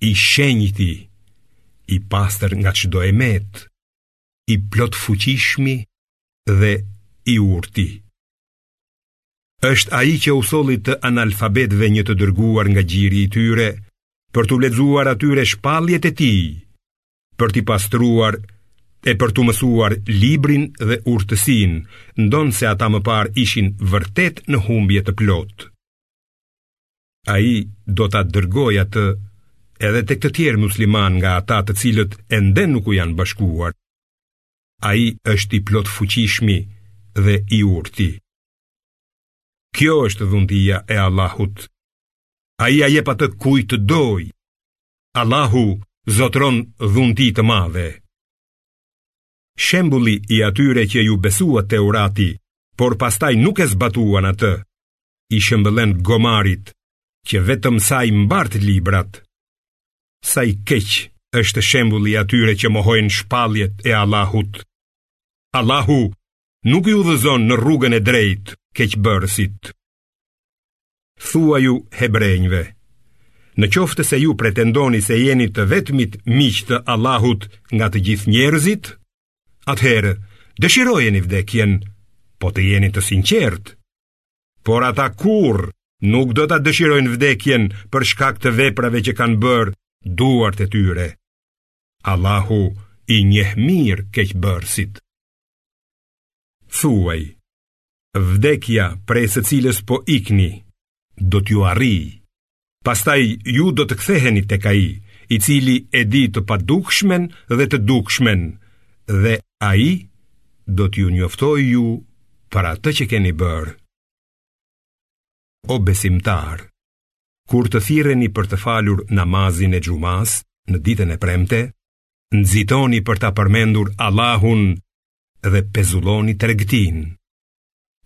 i shenjti, i pastër nga çdo e metë, i plotfuqishmi dhe i urti. Është ai që u solli të analfabetëve një të dërguar nga gjiri i tyre, për t'u lexuar atyre shpalljet e tij, për t'i pastruar e për t'u mësuar librin dhe urtësinë, ndonëse ata më parë ishin vërtet në humbje të plotë. Ai do ta dërgojë atë edhe tek të tjerë muslimanë nga ata të cilët ende nuk u janë bashkuar. Ai është i plotfuqishmi dhe i urti. Kjo është dhuntia e Allahut. Ai ia jep atë kujt të dojë. Allahu zotëron dhunti të madhe. Shembulli i atyre që iu besua Teurati, por pastaj nuk e zbatuan atë, i shëmbëllen gomarit që vetëm sa i mbart librat. Sa i keq është shembulli i atyre që mohojnë shpalljet e Allahut. Allahu nuk i udhëzon në rrugën e drejtë keqbërësit. Thuaju hebrenjve, në qoftë se ju pretendoni se jeni të vetmit miq të Allahut nga të gjithë njerëzit, atëherë dëshirojeni vdekjen, po të jeni të sinqertë. Por ata kurrë nuk do ta dëshirojnë vdekjen për shkak të veprave që kanë bërë duart e tyre. Allahu i njeh mirë keqbërësit. Thuaj, vdekja prej së cilës po ikni, do t'ju arrijë. Pastaj ju do të ktheheni tek ai, i cili e di të padukshmen dhe të dukshmen, dhe ai do t'ju njoftojë ju për atë që keni bërë. O besimtarë, kur të thirreni për të falur namazin e xhumasë në ditën e premte, nxitoni për ta përmendur Allahun dhe pezulloni tregtinë.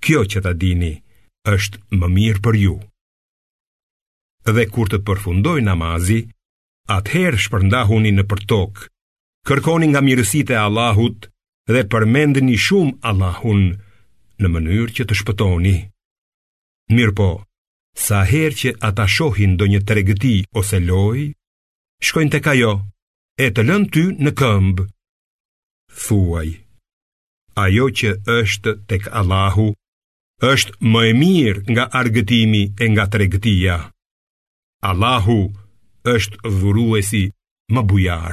Kjo që ta dini është më mirë për ju. Dhe kur të përfundojë namazi, atëherë shpërndahuni nëpër tokë, kërkoni nga mirësitë e Allahut dhe përmendeni shumë Allahun në mënyrë që të shpëtoni. Mirëpo, sa herë që ata shohin ndonjë tregëti ose lojë, shkojnë tek ajo e të lënë ty në këmbë. Thuaj, ajo që është tek Allahu, është më e mirë nga argëtimi e nga tregëtia. Allahu është dhuruesi më bujar.